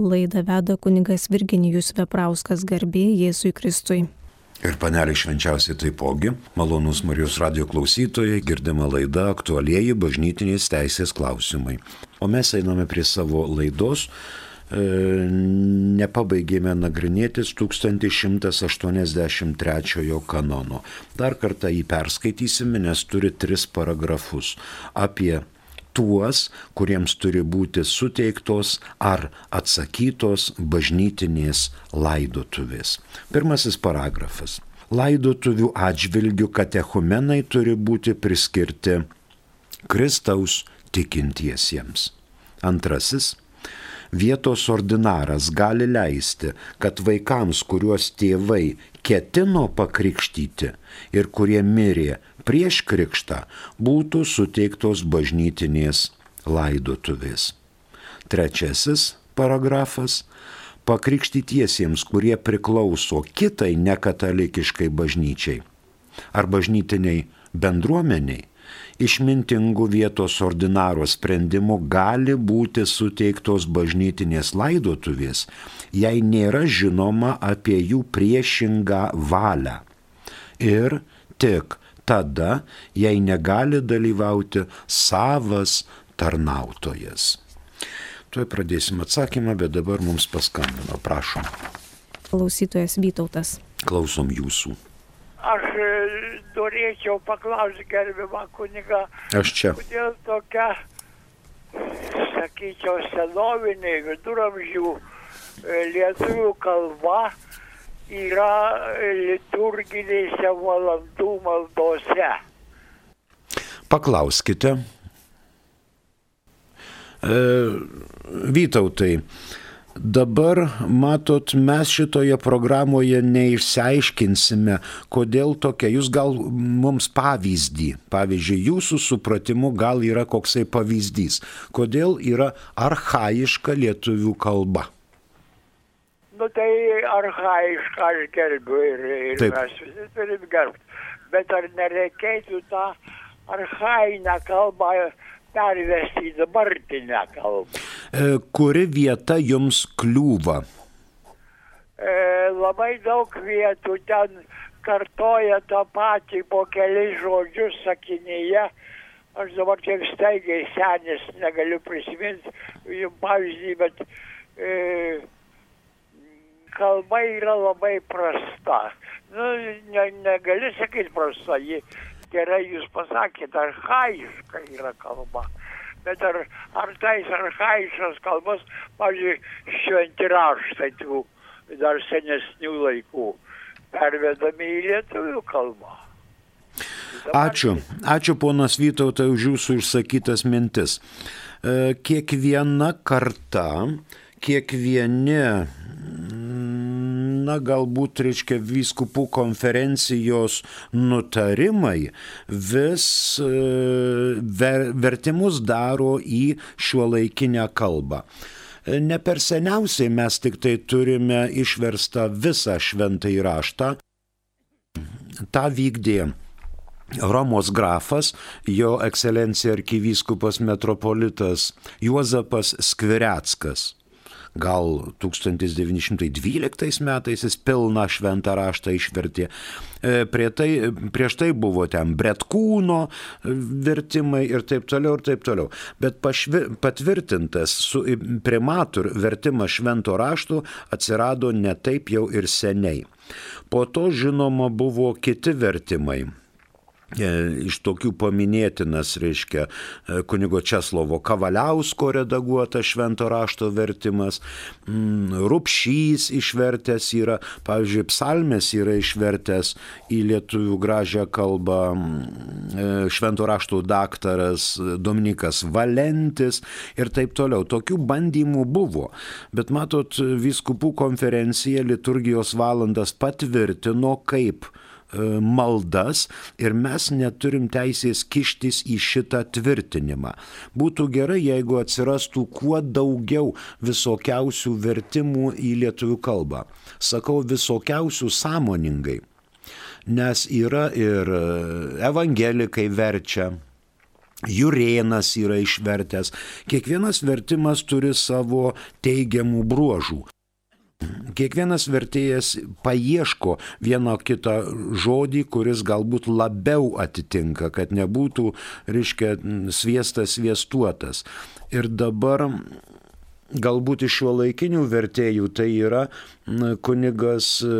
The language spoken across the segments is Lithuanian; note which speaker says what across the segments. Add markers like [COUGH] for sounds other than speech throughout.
Speaker 1: Laidą veda kuningas Virginijus Veprauskas garbė Jėzui Kristui.
Speaker 2: Ir panelė švenčiausiai taipogi, malonus Marijos radio klausytojai, girdima laida aktualieji bažnytinės teisės klausimai. O mes einame prie savo laidos, e, nepabaigėme nagrinėtis 1183 kanono. Dar kartą jį perskaitysime, nes turi tris paragrafus apie tuos, kuriems turi būti suteiktos ar atsakytos bažnytinės laidotuvės. Pirmasis paragrafas. Laidotuvių atžvilgių katechumenai turi būti priskirti Kristaus tikintiesiems. Antrasis vietos ordinaras gali leisti, kad vaikams, kuriuos tėvai ketino pakrikštyti ir kurie mirė prieš krikštą būtų suteiktos bažnytinės laidotuvės. Trečiasis paragrafas - pakrikštytiesiems, kurie priklauso kitai nekatalikiškai bažnyčiai ar bažnytiniai bendruomeniai, išmintingų vietos ordinaro sprendimu gali būti suteiktos bažnytinės laidotuvės, jei nėra žinoma apie jų priešingą valią. Ir tik tada, jei negali dalyvauti savas tarnautojas. Tuoj pradėsim atsakymą, bet dabar mums paskambino, prašom.
Speaker 1: Klausytojas Vytautas.
Speaker 2: Klausom jūsų.
Speaker 3: Aš e, norėčiau paklausyti gerbimą kunigą.
Speaker 2: Aš čia.
Speaker 3: Kodėl tokia, sakyčiau, senovinė viduramžių e, lietuvių kalba yra liturginėse valandų maldose.
Speaker 2: Paklauskite. E, Vytautai, dabar matot, mes šitoje programoje neišsiaiškinsime, kodėl tokia. Jūs gal mums pavyzdį, pavyzdžiui, jūsų supratimu gal yra koksai pavyzdys, kodėl yra arhaiška lietuvių kalba.
Speaker 3: Nu tai arhaišką aš gerbiu ir, ir
Speaker 2: Taip.
Speaker 3: mes visi turim gerbti. Bet ar nereikėtų tą arhainę kalbą pervesti į dabartinę kalbą?
Speaker 2: E, Kuri vieta jums kliūva?
Speaker 3: E, labai daug vietų ten kartoja tą patį po keliais žodžius sakinyje. Aš dabar tiek staigiai senis, negaliu prisiminti jums pavyzdį, bet e, kalba yra labai prasta. Nu, ne, negali sakyti prasta, ji gerai jūs pasakėte, arhaiška yra kalba. Bet ar, ar tais arhaiškos kalbos, pavyzdžiui, šventi raštai tų dar senesnių laikų pervedami į lietuvių kalbą?
Speaker 2: Ačiū. Ačiū ponas Vytautai už jūsų išsakytas mintis. E, Kiekviena karta, kiekvieni, na galbūt, reiškia, vyskupų konferencijos nutarimai vis e, ver, vertimus daro į šiuolaikinę kalbą. E, Ne per seniausiai mes tik tai turime išverstą visą šventąjį raštą. Ta vykdė Romos grafas, jo ekscelencija arkivyskupas metropolitas Juozapas Skvireckas. Gal 1912 metais jis pilną šventą raštą išvertė. E, Prie tai, prieš tai buvo ten Bretkūno vertimai ir taip toliau ir taip toliau. Bet pašvi, patvirtintas su primatur vertimas švento rašto atsirado ne taip jau ir seniai. Po to žinoma buvo kiti vertimai. E, iš tokių paminėtinas, reiškia, e, kunigo Česlovo Kavaliausko redaguotas švento rašto vertimas, mm, Rupšys išvertęs yra, pavyzdžiui, psalmės yra išvertęs į lietuvių gražią kalbą mm, e, švento rašto daktaras Dominikas Valentis ir taip toliau. Tokių bandymų buvo, bet matot, viskupų konferencija liturgijos valandas patvirtino kaip maldas ir mes neturim teisės kištis į šitą tvirtinimą. Būtų gerai, jeigu atsirastų kuo daugiau visokiausių vertimų į lietuvių kalbą. Sakau visokiausių sąmoningai, nes yra ir e, evangelikai verčia Jurėnas yra išvertęs. Kiekvienas vertimas turi savo teigiamų bruožų. Kiekvienas vertėjas paieško vieną kitą žodį, kuris galbūt labiau atitinka, kad nebūtų, reiškia, sviestas sviestuotas. Ir dabar galbūt iš šio laikinių vertėjų tai yra kunigas e,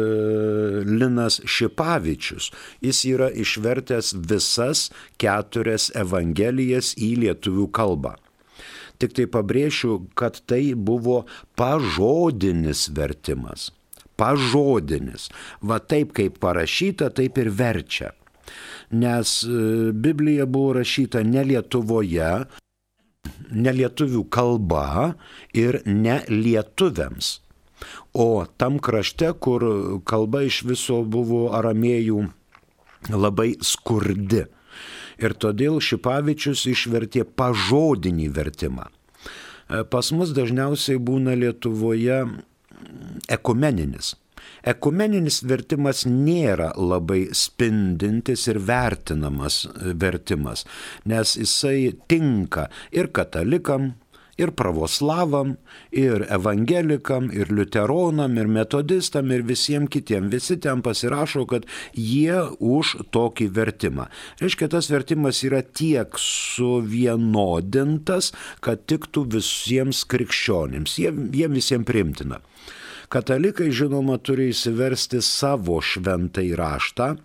Speaker 2: Linas Šipavičius. Jis yra išvertęs visas keturias evangelijas į lietuvių kalbą. Tik tai pabrėšiu, kad tai buvo pažodinis vertimas. Pažodinis. Va taip kaip parašyta, taip ir verčia. Nes e, Biblija buvo rašyta ne Lietuvoje, ne lietuvių kalba ir ne lietuviams. O tam krašte, kur kalba iš viso buvo aramėjų labai skurdi. Ir todėl Šipavičius išvertė pažodinį vertimą. Pas mus dažniausiai būna Lietuvoje ekumeninis Ekumeninis vertimas nėra labai spindintis ir vertinamas vertimas, nes jisai tinka ir katalikam, ir pravoslavam, ir evangelikam, ir liuteronam, ir metodistam, ir visiems kitiems. Visi ten pasirašo, kad jie už tokį vertimą. Reiškia, tas vertimas yra tiek suvienodintas, kad tiktų visiems krikščionims. Jie, jie visiems primtina. Katalikai, žinoma, turi įsiversti savo šventai raštą,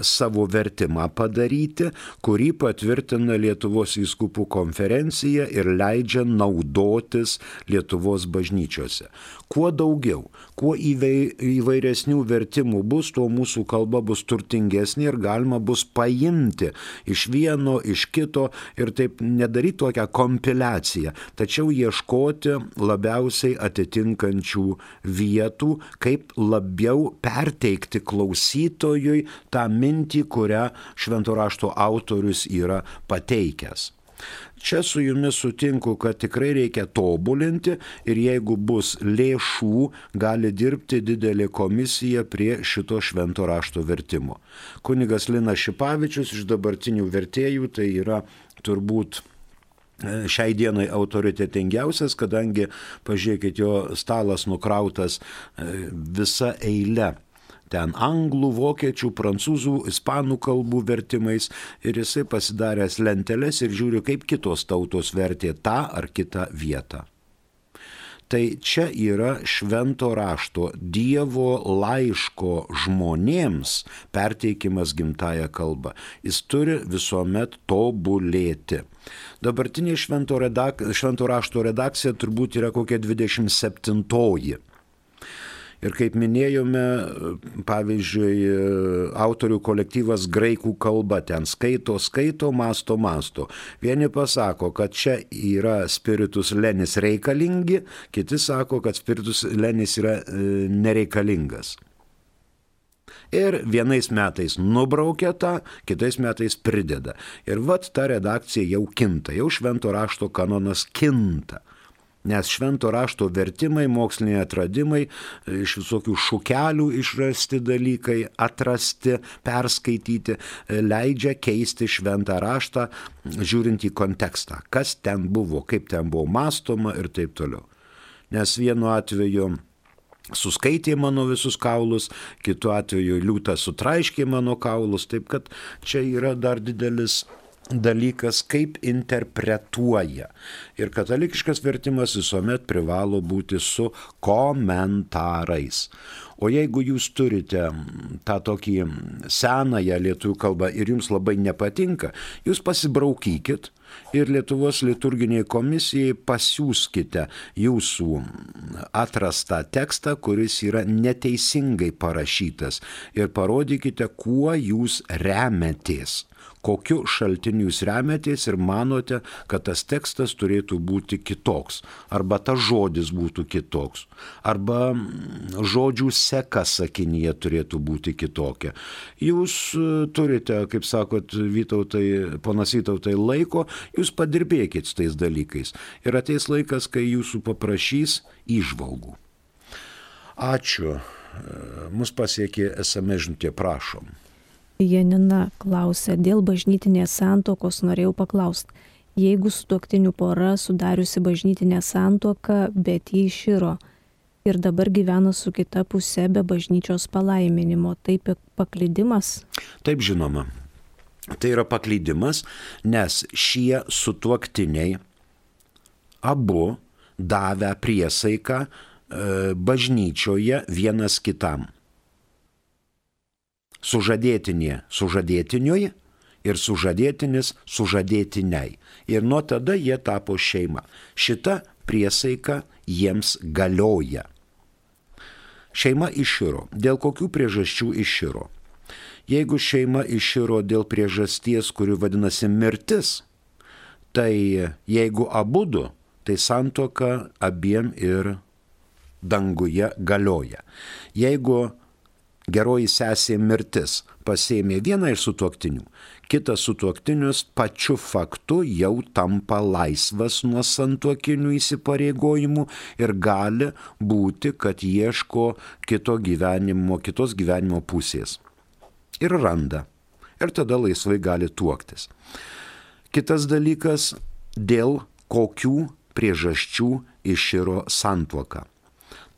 Speaker 2: savo vertimą padaryti, kurį patvirtina Lietuvos vyskupų konferencija ir leidžia naudotis Lietuvos bažnyčiose. Kuo daugiau, kuo įvairesnių vertimų bus, tuo mūsų kalba bus turtingesnė ir galima bus paimti iš vieno, iš kito ir taip nedaryti tokią kompiliaciją, tačiau ieškoti labiausiai atitinkančių vietų, kaip labiau perteikti klausytojui tą mintį, kurią švento rašto autorius yra pateikęs. Čia su jumis sutinku, kad tikrai reikia tobulinti ir jeigu bus lėšų, gali dirbti didelė komisija prie šito švento rašto vertimo. Kunigas Lina Šipavičius iš dabartinių vertėjų tai yra turbūt e, šiai dienai autoritetingiausias, kadangi, pažiūrėkit, jo stalas nukrautas e, visa eile ten anglų, vokiečių, prancūzų, ispanų kalbų vertimais ir jisai pasidaręs lenteles ir žiūri, kaip kitos tautos vertė tą ar kitą vietą. Tai čia yra švento rašto Dievo laiško žmonėms perteikimas gimtaja kalba. Jis turi visuomet tobulėti. Dabartinė švento, redak, švento rašto redakcija turbūt yra kokia 27. -oji. Ir kaip minėjome, pavyzdžiui, autorių kolektyvas graikų kalba ten skaito, skaito, masto, masto. Vieni pasako, kad čia yra spiritus lenis reikalingi, kiti sako, kad spiritus lenis yra e, nereikalingas. Ir vienais metais nubraukia tą, kitais metais prideda. Ir vat ta redakcija jau kinta, jau švento rašto kanonas kinta. Nes švento rašto vertimai, moksliniai atradimai, iš visokių šukelių išrasti dalykai, atrasti, perskaityti, leidžia keisti šventą raštą, žiūrint į kontekstą, kas ten buvo, kaip ten buvo mąstoma ir taip toliau. Nes vienu atveju suskaitė mano visus kaulus, kitu atveju liūtas sutraiškė mano kaulus, taip kad čia yra dar didelis dalykas, kaip interpretuoja. Ir katalikiškas vertimas visuomet privalo būti su komentarais. O jeigu jūs turite tą tokį senąją lietuvių kalbą ir jums labai nepatinka, jūs pasibraukykit ir Lietuvos liturginiai komisijai pasiūskite jūsų atrastą tekstą, kuris yra neteisingai parašytas ir parodykite, kuo jūs remetės kokiu šaltiniu jūs remetės ir manote, kad tas tekstas turėtų būti kitoks, arba tas žodis būtų kitoks, arba mm, žodžių seka sakinyje turėtų būti kitokia. Jūs e, turite, kaip sakot, Vytautai, ponas Vytautai, laiko, jūs padirbėkit su tais dalykais. Ir ateis laikas, kai jūsų paprašys išvalgų. Ačiū. E, mus pasiekė esame žinutė, prašom.
Speaker 1: Janina klausia, dėl bažnytinės santokos norėjau paklausti, jeigu sutuoktinių pora sudariusi bažnytinę santoką, bet jį iširo ir dabar gyvena su kita pusė be bažnyčios palaiminimo, tai paklydimas?
Speaker 2: Taip žinoma. Tai yra paklydimas, nes šie sutuoktiniai abu davę priesaiką e, bažnyčioje vienas kitam sužadėtinė sužadėtiniui ir sužadėtinis sužadėtiniai. Ir nuo tada jie tapo šeima. Šita priesaika jiems galioja. Šeima iširo. Dėl kokių priežasčių iširo? Jeigu šeima iširo dėl priežasties, kuri vadinasi mirtis, tai jeigu abu du, tai santoka abiem ir danguje galioja. Jeigu geroji sesė mirtis pasėmė vieną iš sutuoktinių, kitas sutuoktinius pačiu faktu jau tampa laisvas nuo santuokinių įsipareigojimų ir gali būti, kad ieško kito gyvenimo, kitos gyvenimo pusės. Ir randa. Ir tada laisvai gali tuoktis. Kitas dalykas, dėl kokių priežasčių iširo santuoka.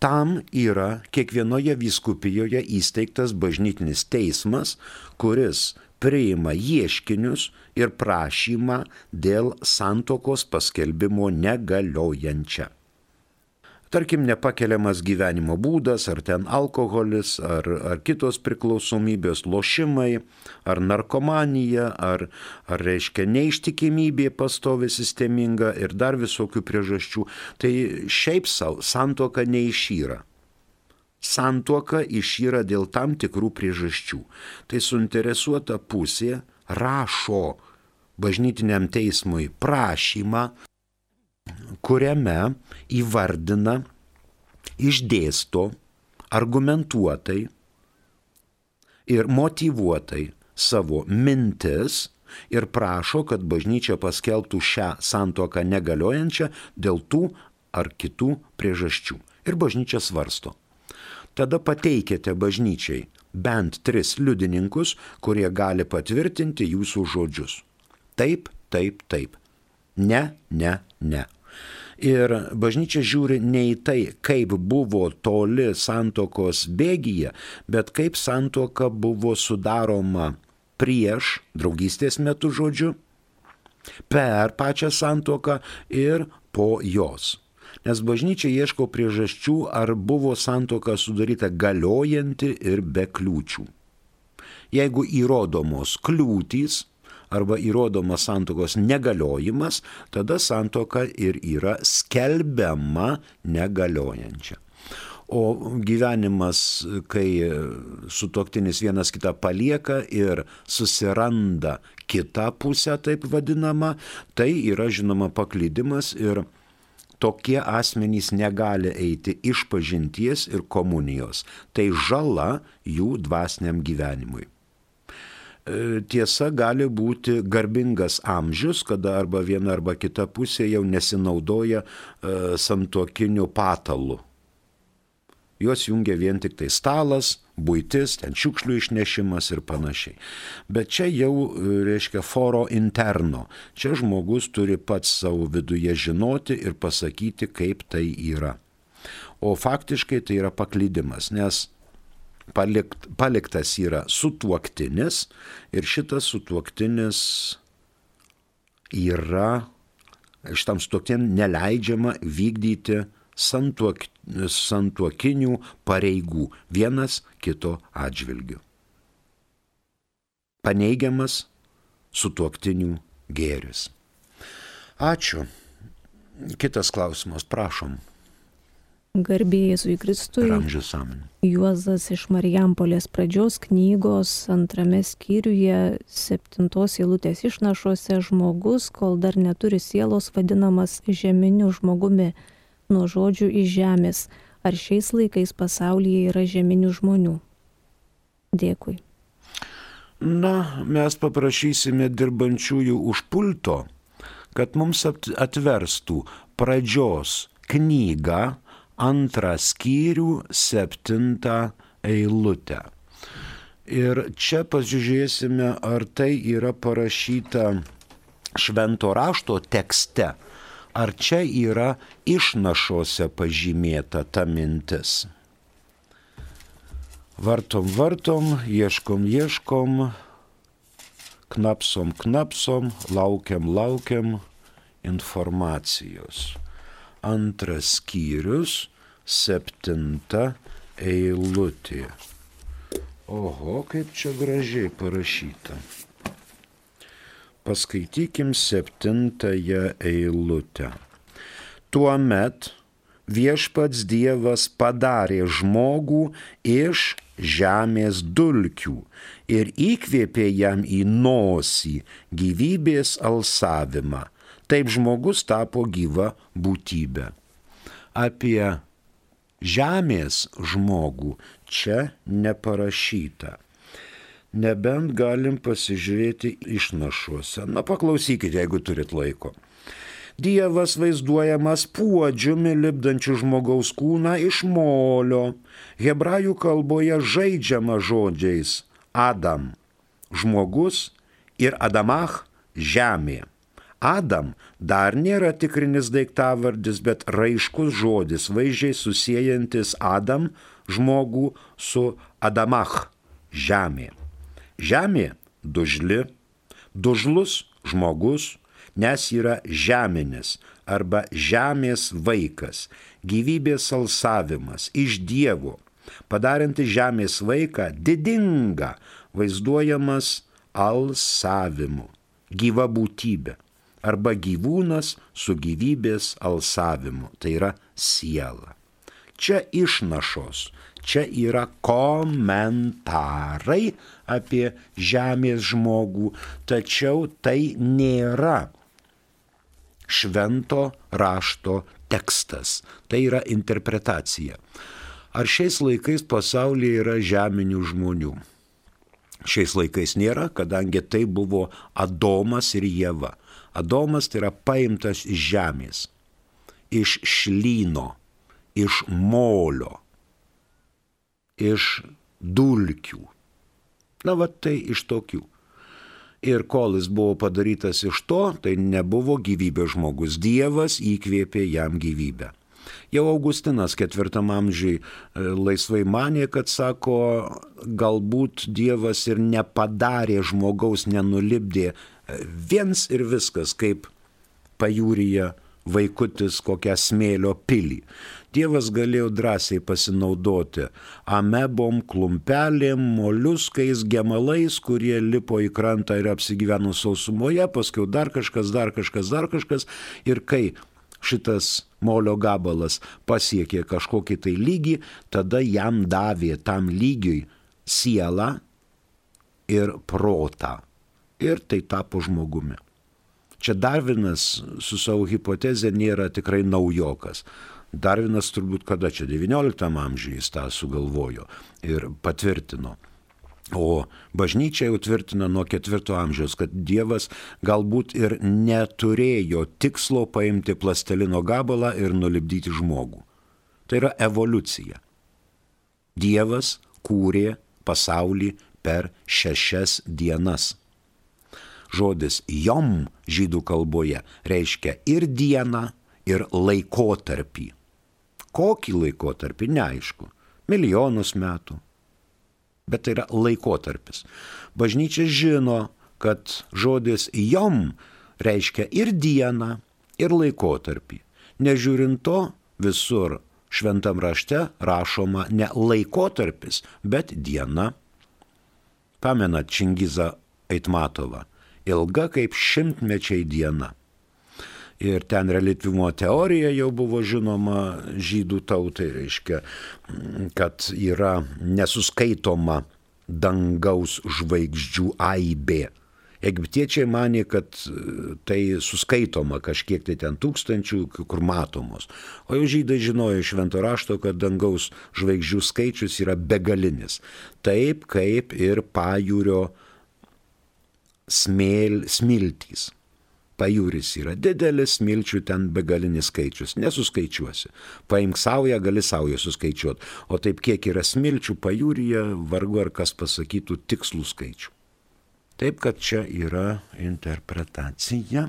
Speaker 2: Tam yra kiekvienoje vyskupijoje įsteigtas bažnytinis teismas, kuris priima ieškinius ir prašymą dėl santokos paskelbimo negaliojančią tarkim, nepakeliamas gyvenimo būdas, ar ten alkoholis, ar, ar kitos priklausomybės, lošimai, ar narkomanija, ar, ar reiškia neištikimybė pastovi sisteminga ir dar visokių priežasčių, tai šiaip savo santoka neišyra. Santuoka išyra dėl tam tikrų priežasčių. Tai suinteresuota pusė rašo bažnytiniam teismui prašymą kuriame įvardina, išdėsto argumentuotai ir motivuotai savo mintis ir prašo, kad bažnyčia paskelbtų šią santoką negaliojančią dėl tų ar kitų priežasčių. Ir bažnyčia svarsto. Tada pateikėte bažnyčiai bent tris liudininkus, kurie gali patvirtinti jūsų žodžius. Taip, taip, taip. Ne, ne, ne. Ir bažnyčia žiūri ne į tai, kaip buvo toli santokos bėgyje, bet kaip santoka buvo sudaroma prieš draugystės metų žodžiu, per pačią santoką ir po jos. Nes bažnyčia ieško priežasčių, ar buvo santoka sudaryta galiojanti ir be kliūčių. Jeigu įrodomos kliūtys, arba įrodomas santokos negaliojimas, tada santoka ir yra skelbiama negaliojančia. O gyvenimas, kai sutoktinis vienas kitą palieka ir susiranda kitą pusę, taip vadinama, tai yra žinoma paklydimas ir tokie asmenys negali eiti iš pažinties ir komunijos. Tai žala jų dvasiniam gyvenimui. E, tiesa gali būti garbingas amžius, kada arba viena arba kita pusė jau nesinaudoja e, santuokiniu patalu. Juos jungia vien tik tai stalas, būtis, ten šiukšlių išnešimas ir panašiai. Bet čia jau e, reiškia foro interno. Čia žmogus turi pats savo viduje žinoti ir pasakyti, kaip tai yra. O faktiškai tai yra paklydimas, nes palikt, paliktas yra sutuoktinis ir šitas sutuoktinis yra, šitam sutuoktin neleidžiama vykdyti santuok, santuokinių pareigų vienas kito atžvilgiu. Paneigiamas sutuoktinių gėris. Ačiū. Kitas klausimas, prašom.
Speaker 1: Garbėjai į Kristui. Juozas iš Marijampolės pradžios knygos antrame skyriuje septintos eilutės išnašuose žmogus, kol dar neturi sielos, vadinamas žeminiu žmogumi, nuo žodžių iš žemės. Ar šiais laikais pasaulyje yra žeminių žmonių? Dėkui.
Speaker 2: Na, mes paprašysime dirbančiųjų už pulto, kad mums atverstų pradžios knygą antrą skyrių, septintą eilutę. Ir čia pažiūrėsime, ar tai yra parašyta švento rašto tekste, ar čia yra išnašose pažymėta ta mintis. Vartom, vartom, ieškom, ieškom, knapsom, knapsom, laukiam, laukiam informacijos. Antras skyrius, septinta eilutė. Oho, kaip čia gražiai parašyta. Paskaitykim septintąją eilutę. Tuomet viešpats Dievas padarė žmogų iš žemės dulkių ir įkvėpė jam į nosį gyvybės alsavimą. Taip žmogus tapo gyva būtybė. Apie žemės žmogų čia neparašyta. Nebent galim pasižiūrėti išnašuose. Na paklausykite, jeigu turit laiko. Dievas vaizduojamas puodžiumi lipdančių žmogaus kūną iš molio. Hebrajų kalboje žaidžiama žodžiais Adam - žmogus ir Adamach - žemė. Adam dar nėra tikrinis daiktavardis, bet raiškus žodis, vaizdžiai susijęjantis Adam žmogų su Adamach - žemė. Žemė - dužli, dužlus žmogus, nes yra žeminis arba žemės vaikas, gyvybės alsavimas iš Dievo, padaranti žemės vaiką didingą, vaizduojamas alsavimu, gyva būtybė arba gyvūnas su gyvybės alsavimu, tai yra siela. Čia išnašos, čia yra komentarai apie žemės žmogų, tačiau tai nėra švento rašto tekstas. Tai yra interpretacija. Ar šiais laikais pasaulyje yra žeminių žmonių? Šiais laikais nėra, kadangi tai buvo Adomas ir Jėva. Adomas tai yra paimtas iš žemės, iš šlyno, iš molio, iš dulkių. Na, va tai iš tokių. Ir kol jis buvo padarytas iš to, tai nebuvo gyvybės žmogus. Dievas įkvėpė jam gyvybę. Jau Augustinas ketvirtam amžiui e, laisvai manė, kad sako, galbūt Dievas ir nepadarė žmogaus, nenulipdė e, viens ir viskas, kaip pajūryje vaikutis kokią smėlio pilį. Dievas galėjo drąsiai pasinaudoti amebom, klumpelėm, moliuskais, gemalais, kurie lipo į krantą ir apsigyveno sausumoje, paskui dar kažkas, dar kažkas, dar kažkas. Ir kai šitas molio gabalas pasiekė kažkokį tai lygį, tada jam davė tam lygiui sielą ir protą. Ir tai tapo žmogumi. Čia Darvinas su savo hipoteze nėra tikrai naujokas. Darvinas turbūt kada čia 19 amžiuje jis tą sugalvojo ir patvirtino. O bažnyčia jau tvirtina nuo ketvirto amžiaus, kad Dievas galbūt ir neturėjo tikslo paimti plastelino gabalą ir nulipdyti žmogų. Tai yra evoliucija. Dievas kūrė pasaulį per šešias dienas. Žodis jom žydų kalboje reiškia ir dieną, ir laikotarpį. Kokį laikotarpį, neaišku. Milijonus metų. Bet tai yra laikotarpis. Bažnyčia žino, kad žodis jom reiškia ir dieną, ir laikotarpį. Nežiūrint to, visur šventam rašte rašoma ne laikotarpis, bet diena. Pamenat Čingizą Aitmatovą. Ilga kaip šimtmečiai diena ir ten relikvimumo teorija jau buvo žinoma žydų tautai, reiškia, kad yra nesuskaitoma dangaus žvaigždžių aibė. Egiptiečiai manė, kad tai suskaitoma kažkiek tai ten tūkstančių, kur matomos. O jau žydai žinojo iš švento rašto, kad dangaus žvaigždžių skaičius yra begalinis. Taip kaip ir pajūrio smėl, smiltys Pajūris yra didelis, smilčių ten begalinis skaičius, nesuskaičiuosi. Paimk saują, gali saują suskaičiuoti. O taip kiek yra smilčių pajūryje, vargu ar kas pasakytų tikslų skaičių. Taip kad čia yra interpretacija.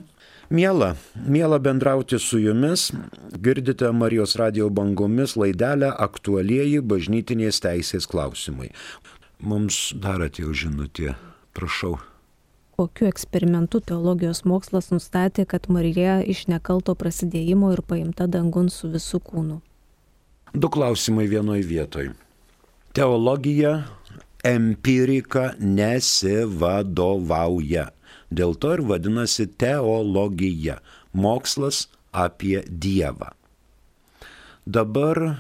Speaker 2: Miela, miela bendrauti su jumis, girdite Marijos radio bangomis laidelę aktualieji bažnytinės teisės klausimai. Mums dar atėjo žinutė, prašau
Speaker 1: kokiu eksperimentu teologijos mokslas nustatė, kad Marija iš nekalto prasidėjimo ir paimta dangun su visų kūnu?
Speaker 2: Du klausimai vienoje vietoje. Teologija empirika nesivadovauja. Dėl to ir vadinasi teologija - mokslas apie Dievą. Dabar,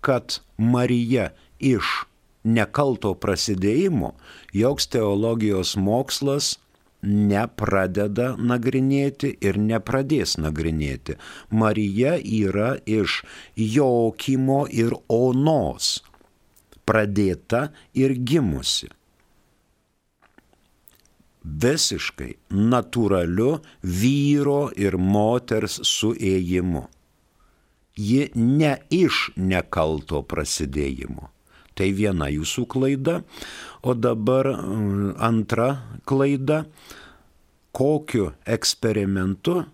Speaker 2: kad Marija iš nekalto prasidėjimo, joks teologijos mokslas nepradeda nagrinėti ir nepradės nagrinėti. Marija yra iš Jokimo ir Onos pradėta ir gimusi. Visiškai natūraliu vyro ir moters suėjimu. Ji ne iš nekalto prasidėjimo. Tai viena jūsų klaida. O dabar mm, antra klaida. Kokiu eksperimentu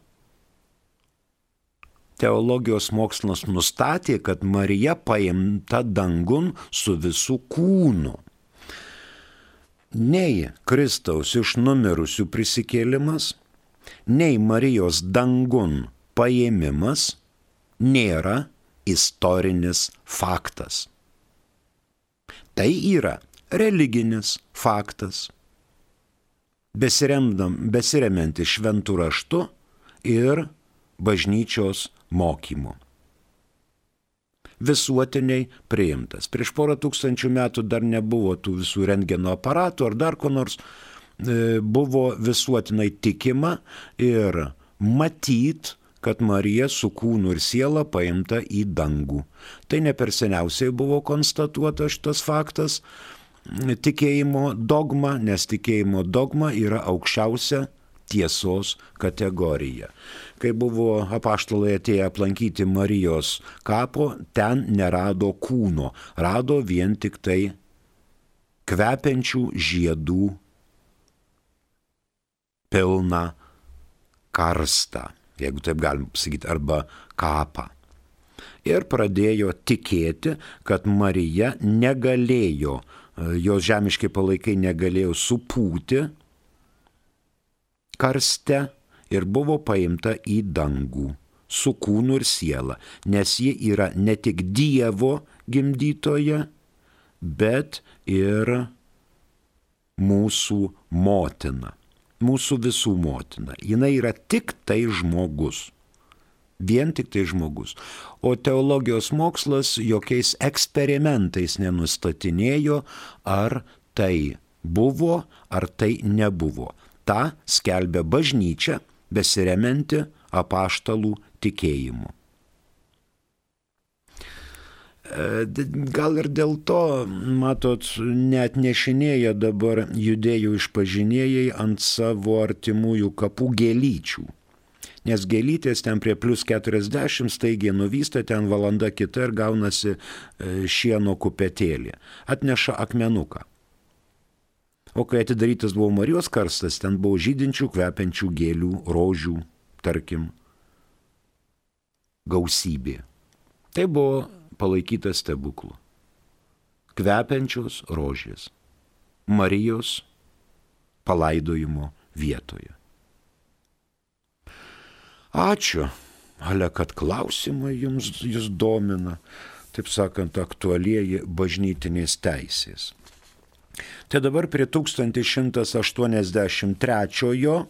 Speaker 2: teologijos mokslas nustatė, kad Marija paimta dangun su visų kūnu. Nei Kristaus iš numirusių prisikėlimas, nei Marijos dangun paėmimas nėra istorinis faktas. Tai yra religinis faktas, besiremiantis šventų raštu ir bažnyčios mokymu. Visuotiniai priimtas. Prieš porą tūkstančių metų dar nebuvo tų visų rengeno aparatų ar dar ko nors, e, buvo visuotinai tikima ir matyt, kad Marija su kūnu ir siela paimta į dangų. Tai ne per seniausiai buvo konstatuota šitas faktas tikėjimo dogma, nes tikėjimo dogma yra aukščiausia tiesos kategorija. Kai buvo apaštalai atėję aplankyti Marijos kapo, ten nerado kūno, rado vien tik tai kvepiančių žiedų pilną karstą jeigu taip galim pasakyti, arba kapą. Ir pradėjo tikėti, kad Marija negalėjo, jos žemiški palaikai negalėjo supūti karste ir buvo paimta į dangų su kūnu ir siela, nes ji yra ne tik Dievo gimdytoja, bet ir mūsų motina mūsų visų motina. Jis yra tik tai žmogus. Vien tik tai žmogus. O teologijos mokslas jokiais eksperimentais nenustatinėjo, ar tai buvo, ar tai nebuvo. Ta skelbia bažnyčia, besiremianti apaštalų tikėjimu. Gal ir dėl to, matot, net nešinėja dabar judėjų išpažinėjai ant savo artimųjų kapų gėlyčių. Nes gėlytės ten prie plus 40 staigiai nuvysta, ten valanda kita ir gaunasi e, šieno kupetėlė. Atneša akmenuką. O kai atidarytas buvo Marijos karstas, ten buvo žydinčių, kvepiančių gėlių, rožių, tarkim, gausybė. Tai buvo palaikyta stebuklų. Kvepiančios rožės. Marijos palaidojimo vietoje. Ačiū, Ale, kad klausimai jums jūs domina, taip sakant, aktualieji bažnytinės teisės. Tai dabar prie 1183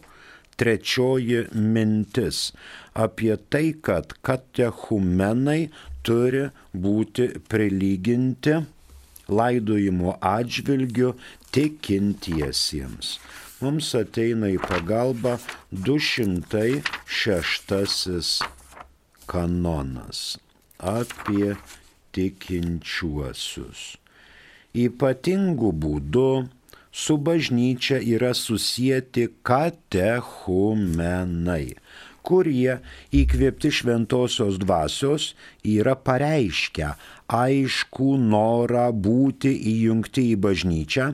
Speaker 2: trečioji mintis apie tai, kad katechumenai turi būti prilyginti laidojimo atžvilgiu tikintiesiems. Mums ateina į pagalbą 206 kanonas apie tikinčiuosius. Ypatingų būdų su bažnyčia yra susijęti katechumenai, kurie įkvėpti šventosios dvasios yra pareiškę aišku norą būti įjungti į bažnyčią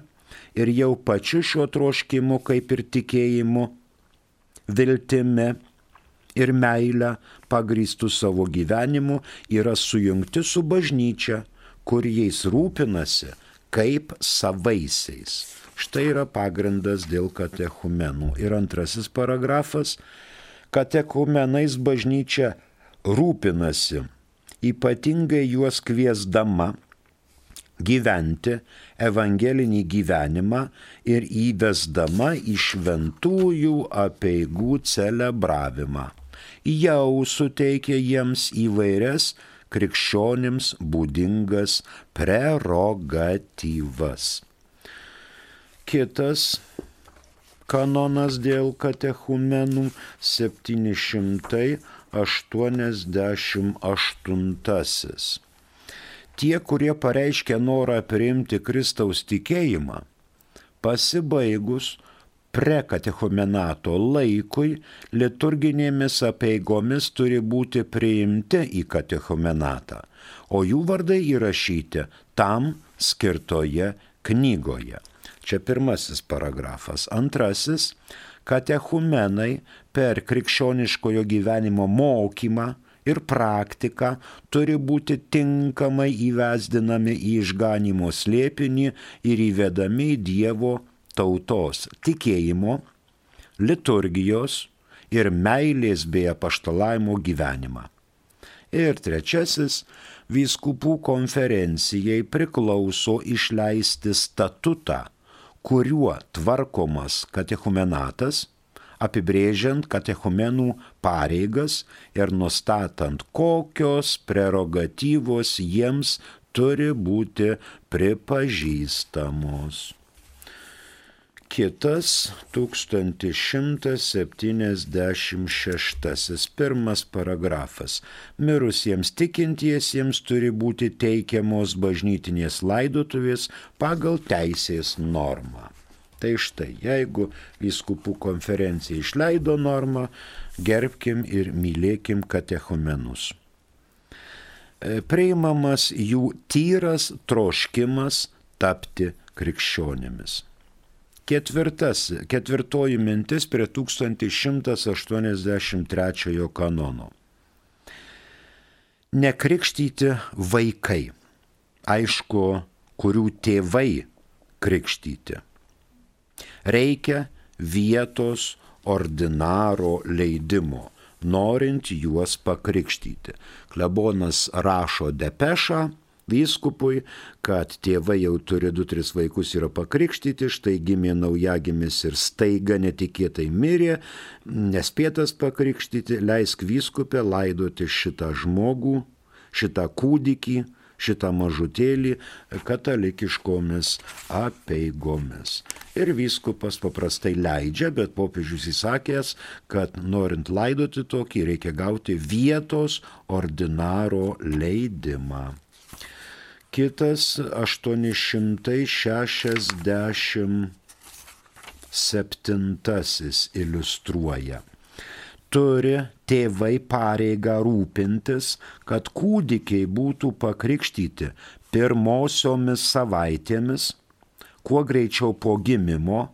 Speaker 2: ir jau pačiu šiuo troškimu kaip ir tikėjimu, viltimi ir meilę pagrįstų savo gyvenimu yra sujungti su bažnyčia, kur jais rūpinasi kaip savaisiais. Štai yra pagrindas dėl katechumenų. Ir antrasis paragrafas - katechumenais bažnyčia rūpinasi, ypatingai juos kviesdama gyventi evangelinį gyvenimą ir įvesdama į šventųjų apieigų celebravimą. Jau suteikia jiems įvairias krikščionims būdingas prerogatyvas. Kitas kanonas dėl katechumenų 788. Tie, kurie pareiškia norą priimti Kristaus tikėjimą, pasibaigus prekatechumenato laikui liturginėmis apieigomis turi būti priimti į katechumenatą, o jų vardai įrašyti tam skirtoje knygoje. Čia pirmasis paragrafas. Antrasis - katechumenai per krikščioniškojo gyvenimo mokymą ir praktiką turi būti tinkamai įvesdinami į išganimo slėpinį ir įvedami į Dievo tautos tikėjimo, liturgijos ir meilės bei apaštalavimo gyvenimą. Ir trečiasis - vyskupų konferencijai priklauso išleisti statutą kuriuo tvarkomas katechumenatas, apibrėžiant katechumenų pareigas ir nustatant, kokios prerogatyvos jiems turi būti pripažįstamos. Kitas 1176 pirmas paragrafas. Mirusiems tikintiesiems turi būti teikiamos bažnytinės laidotuvės pagal teisės normą. Tai štai, jeigu vyskupų konferencija išleido normą, gerbkim ir mylėkim katechumenus. E, priimamas jų tyras troškimas tapti krikščionėmis. Ketvirtas, ketvirtoji mintis prie 1183 kanono. Nekrikštyti vaikai, aišku, kurių tėvai krikštyti. Reikia vietos ordinaro leidimo, norint juos pakrikštyti. Klebonas rašo depešą vyskupui, kad tėvai jau turi du, tris vaikus yra pakrikštyti, štai gimė naujagimis ir staiga netikėtai mirė, nespėtas pakrikštyti, leisk vyskupę laidoti šitą žmogų, šitą kūdikį, šitą mažutėlį katalikiškomis apeigomis. Ir vyskupas paprastai leidžia, bet popiežius įsakęs, kad norint laidoti tokį reikia gauti vietos ordinaro leidimą kitas 867 iliustruoja. Turi tėvai pareigą rūpintis, kad kūdikiai būtų pakrikštyti pirmosiomis savaitėmis, kuo greičiau po gimimo,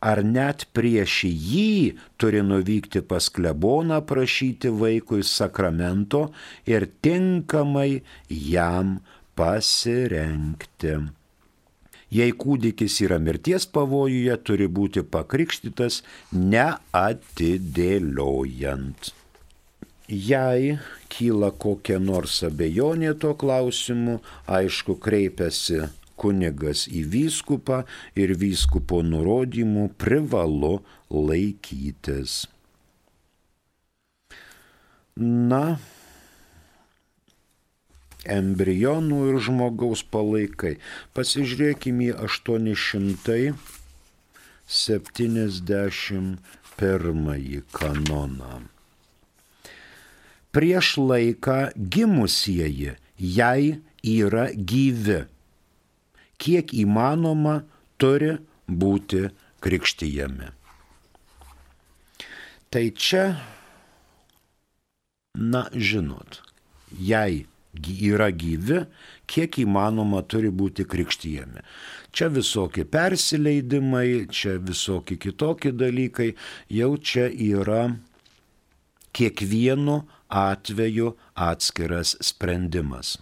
Speaker 2: ar net prieš jį turi nuvykti pas kleboną prašyti vaikui sakramento ir tinkamai jam pasirenkti. Jei kūdikis yra mirties pavojuje, turi būti pakrikštytas neatidėliojant. Jei kyla kokia nors abejonė tuo klausimu, aišku, kreipiasi kunigas į vyskupą ir vyskupo nurodymų privalu laikytis. Na, embrionų ir žmogaus palaikai. Pasižiūrėkime į 871 kanoną. Prieš laiką gimusieji jai yra gyvi. Kiek įmanoma turi būti krikštyjami. Tai čia, na žinot, jei yra gyvi, kiek įmanoma turi būti krikštyjami. Čia visokie persileidimai, čia visokie kitokie dalykai, jau čia yra kiekvienu atveju atskiras sprendimas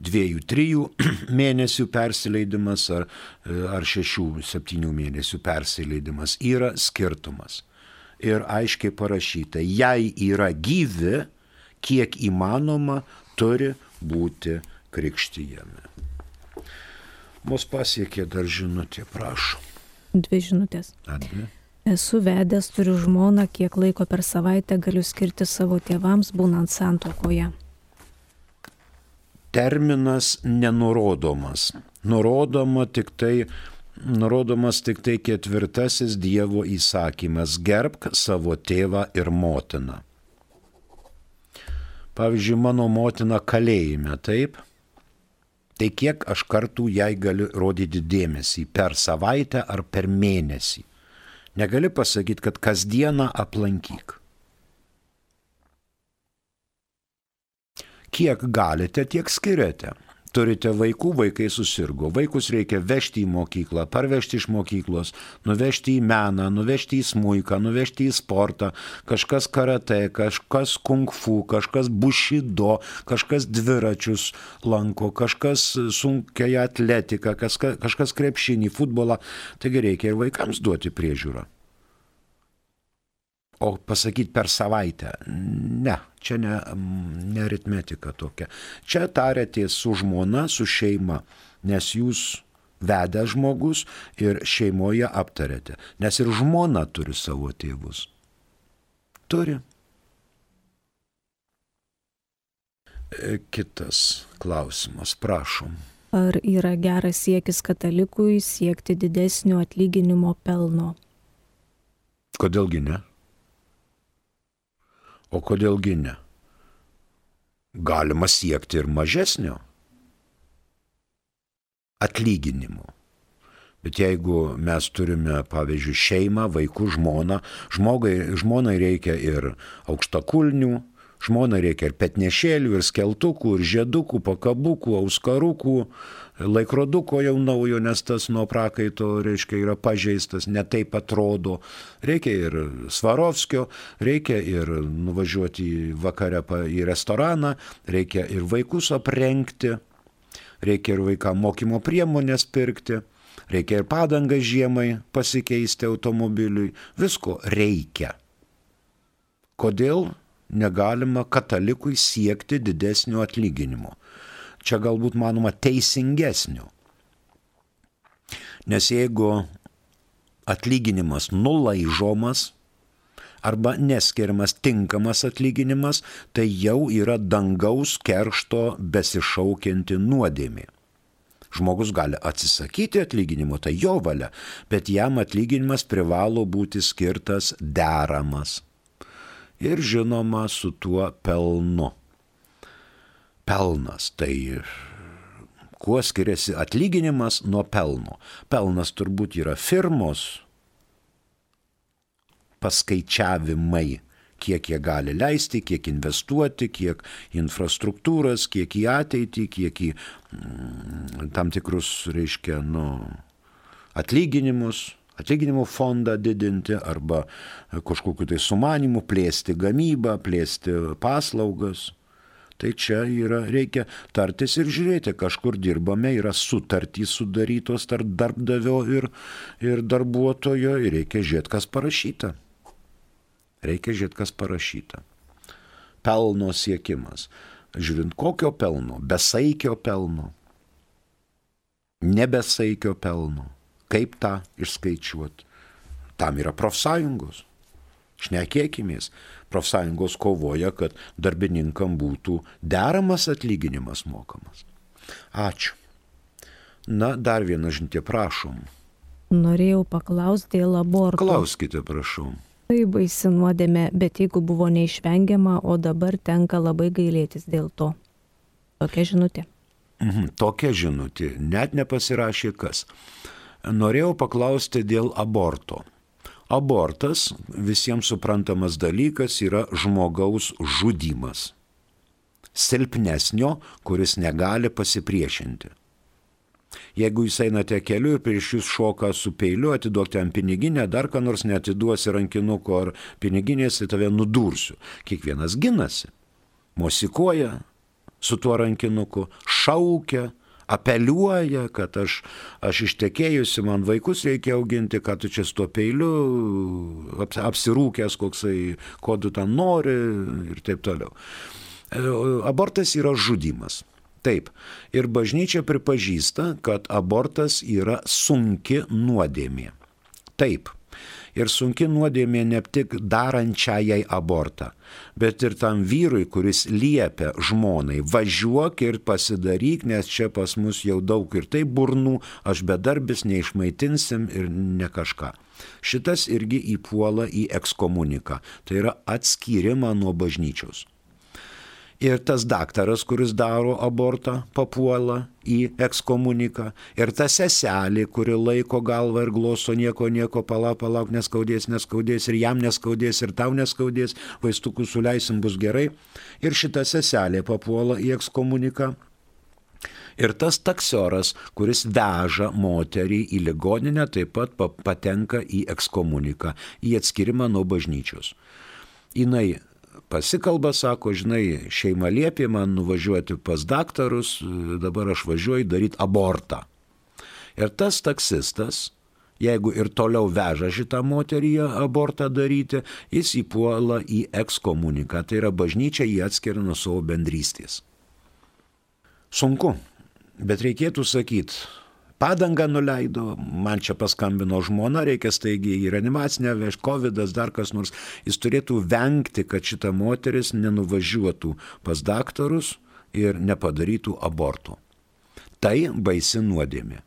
Speaker 2: dviejų, trijų [CLEARS THROAT] mėnesių persileidimas ar, ar šešių, septynių mėnesių persileidimas yra skirtumas. Ir aiškiai parašyta, jei yra gyvi, kiek įmanoma, turi būti krikštyjami. Mūsų pasiekė dar žinutė, prašau.
Speaker 1: Dvi žinutės.
Speaker 2: Advi.
Speaker 1: Esu vedęs, turiu žmoną, kiek laiko per savaitę galiu skirti savo tėvams, būnant santokoje
Speaker 2: terminas nenurodomas. Nurodoma tik tai, nurodomas tik tai ketvirtasis Dievo įsakymas - gerbk savo tėvą ir motiną. Pavyzdžiui, mano motina kalėjime, taip? Tai kiek aš kartų jai galiu rodyti dėmesį - per savaitę ar per mėnesį. Negali pasakyti, kad kasdieną aplankyk. kiek galite, tiek skiriate. Turite vaikų, vaikai susirgo, vaikus reikia vežti į mokyklą, parvežti iš mokyklos, nuvežti į meną, nuvežti į smūką, nuvežti į sportą, kažkas karate, kažkas kung fu, kažkas bušido, kažkas dviračius lanko, kažkas sunkiai atletiką, kažkas krepšinį, futbolą. Taigi reikia ir vaikams duoti priežiūrą. O pasakyti per savaitę, ne, čia ne, ne aritmetika tokia. Čia tarėtės su žmona, su šeima, nes jūs vedę žmogus ir šeimoje aptarėte, nes ir žmona turi savo tėvus. Turi. E, kitas klausimas, prašom.
Speaker 1: Ar yra geras siekis katalikui siekti didesnio atlyginimo pelno?
Speaker 2: Kodėlgi ne? O kodėlgi ne? Galima siekti ir mažesnio atlyginimo. Bet jeigu mes turime, pavyzdžiui, šeimą, vaikų, žmoną, žmogai, žmonai reikia ir aukštakulnių, žmonai reikia ir petnešėlių, ir skeltukų, ir žiedukų, pakabukų, auskarukų, laikroduko jau naujo, nes tas nuo prakaito, reiškia, yra pažeistas, netaip atrodo. Reikia ir Svarovskio, reikia ir nuvažiuoti vakare į restoraną, reikia ir vaikus aprengti, reikia ir vaikam mokymo priemonės pirkti, reikia ir padangą žiemai pasikeisti automobiliui, visko reikia. Kodėl negalima katalikui siekti didesnio atlyginimo? čia galbūt manoma teisingesnių. Nes jeigu atlyginimas nulaižomas arba neskiriamas tinkamas atlyginimas, tai jau yra dangaus keršto besišaukianti nuodėmė. Žmogus gali atsisakyti atlyginimo, tai jo valia, bet jam atlyginimas privalo būti skirtas deramas. Ir žinoma, su tuo pelnu pelnas. Tai kuo skiriasi atlyginimas nuo pelno? Pelnas turbūt yra firmos paskaičiavimai, kiek jie gali leisti, kiek investuoti, kiek infrastruktūras, kiek į ateitį, kiek į mm, tam tikrus, reiškia, nu, atlyginimus, atlyginimų fondą didinti arba kažkokiu tai sumanimu plėsti gamybą, plėsti paslaugas. Tai čia yra, reikia tartis ir žiūrėti, kažkur dirbame, yra sutartys sudarytos tarp darbdavio ir, ir darbuotojo ir reikia žiūrėti, kas parašyta. Reikia žiūrėti, kas parašyta. Pelno siekimas. Žiūrint, kokio pelno? Besaikio pelno. Nebesaikio pelno. Kaip tą išskaičiuoti? Tam yra profsąjungos. Šnekėkimės profsąjungos kovoja, kad darbininkam būtų deramas atlyginimas mokamas. Ačiū. Na, dar vieną žinutę, prašom.
Speaker 1: Norėjau paklausti dėl aborto.
Speaker 2: Klauskite, prašau.
Speaker 1: Tai baisi nuodėmė, bet jeigu buvo neišvengiama, o dabar tenka labai gailėtis dėl to. Tokia žinutė.
Speaker 2: Mhm, tokia žinutė. Net nepasirašė kas. Norėjau paklausti dėl aborto. Abortas, visiems suprantamas dalykas, yra žmogaus žudimas. Silpnesnio, kuris negali pasipriešinti. Jeigu jūs einate keliu ir prieš jūs šoka su peiliu, atiduokite ant piniginę, dar ką nors netiduosi rankinuko ar piniginės, tai tave nudursiu. Kiekvienas ginasi, mosikuoja su tuo rankinuku, šaukia, apeliuoja, kad aš, aš ištekėjusi, man vaikus reikia auginti, kad tu čia su tuo peiliu, apsirūkęs koksai, ko tu ten nori ir taip toliau. E, abortas yra žudimas. Taip, ir bažnyčia pripažįsta, kad abortas yra sunki nuodėmė. Taip, ir sunki nuodėmė ne tik darančiajai abortą, bet ir tam vyrui, kuris liepia žmonai, važiuok ir pasidaryk, nes čia pas mus jau daug ir tai burnų, aš bedarbis neišmaitinsim ir ne kažką. Šitas irgi įpuola į ekskomuniką, tai yra atskyrimą nuo bažnyčios. Ir tas daktaras, kuris daro abortą, papuola į ekskomuniką. Ir ta seselė, kuri laiko galvą ir gloso nieko, nieko, palauk, palauk, neskaudės, neskaudės, ir jam neskaudės, ir tau neskaudės, vaistukų suleisim bus gerai. Ir šita seselė papuola į ekskomuniką. Ir tas taksioras, kuris veža moterį į ligoninę, taip pat patenka į ekskomuniką, į atskirimą nuo bažnyčios. Jis pasikalba, sako, žinai, šeima liepė man nuvažiuoti pas daktarus, dabar aš važiuoju daryti abortą. Ir tas taksistas, jeigu ir toliau veža šitą moterį abortą daryti, jis įpuola į ekskomuniką, tai yra bažnyčia jį atskiria nuo savo bendrystės. Sunku, bet reikėtų sakyti, padangą nuleido, man čia paskambino žmona, reikia staigiai į reanimacinę vežti, COVID, dar kas nors. Jis turėtų vengti, kad šita moteris nenuvažiuotų pas daktarus ir nepadarytų abortų. Tai baisi nuodėmė.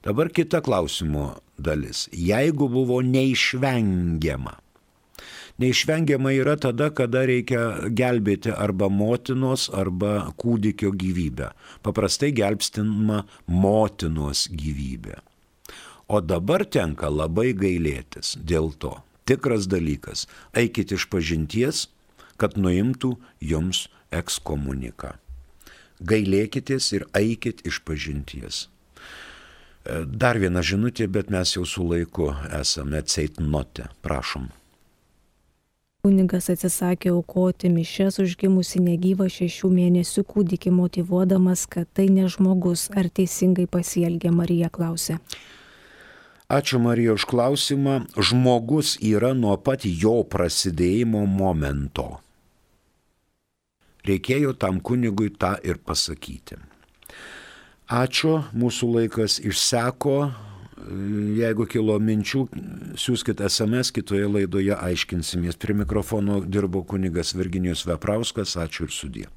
Speaker 2: Dabar kita klausimo dalis. Jeigu buvo neišvengiama, neišvengiama yra tada, kada reikia gelbėti arba motinos, arba kūdikio gyvybę. Paprastai gelbstinama motinos gyvybė. O dabar tenka labai gailėtis dėl to. Tikras dalykas - eikit iš pažinties, kad nuimtų jums ekskomuniką. Gailėkitės ir eikit iš pažinties. Dar viena žinutė, bet mes jau su laiku esame ceitnote. Prašom.
Speaker 1: Kunigas atsisakė aukoti mišes užgimusi negyvą šešių mėnesių kūdikį, motivuodamas, kad tai ne žmogus. Ar teisingai pasielgė Marija klausė.
Speaker 2: Ačiū Marija už klausimą. Žmogus yra nuo pat jo prasidėjimo momento. Reikėjo tam kunigui tą ir pasakyti. Ačiū, mūsų laikas išseko. Jeigu kilo minčių, siūskite SMS, kitoje laidoje aiškinsimės. Prie mikrofono dirbo kunigas Virginijus Veprauskas. Ačiū ir sudė.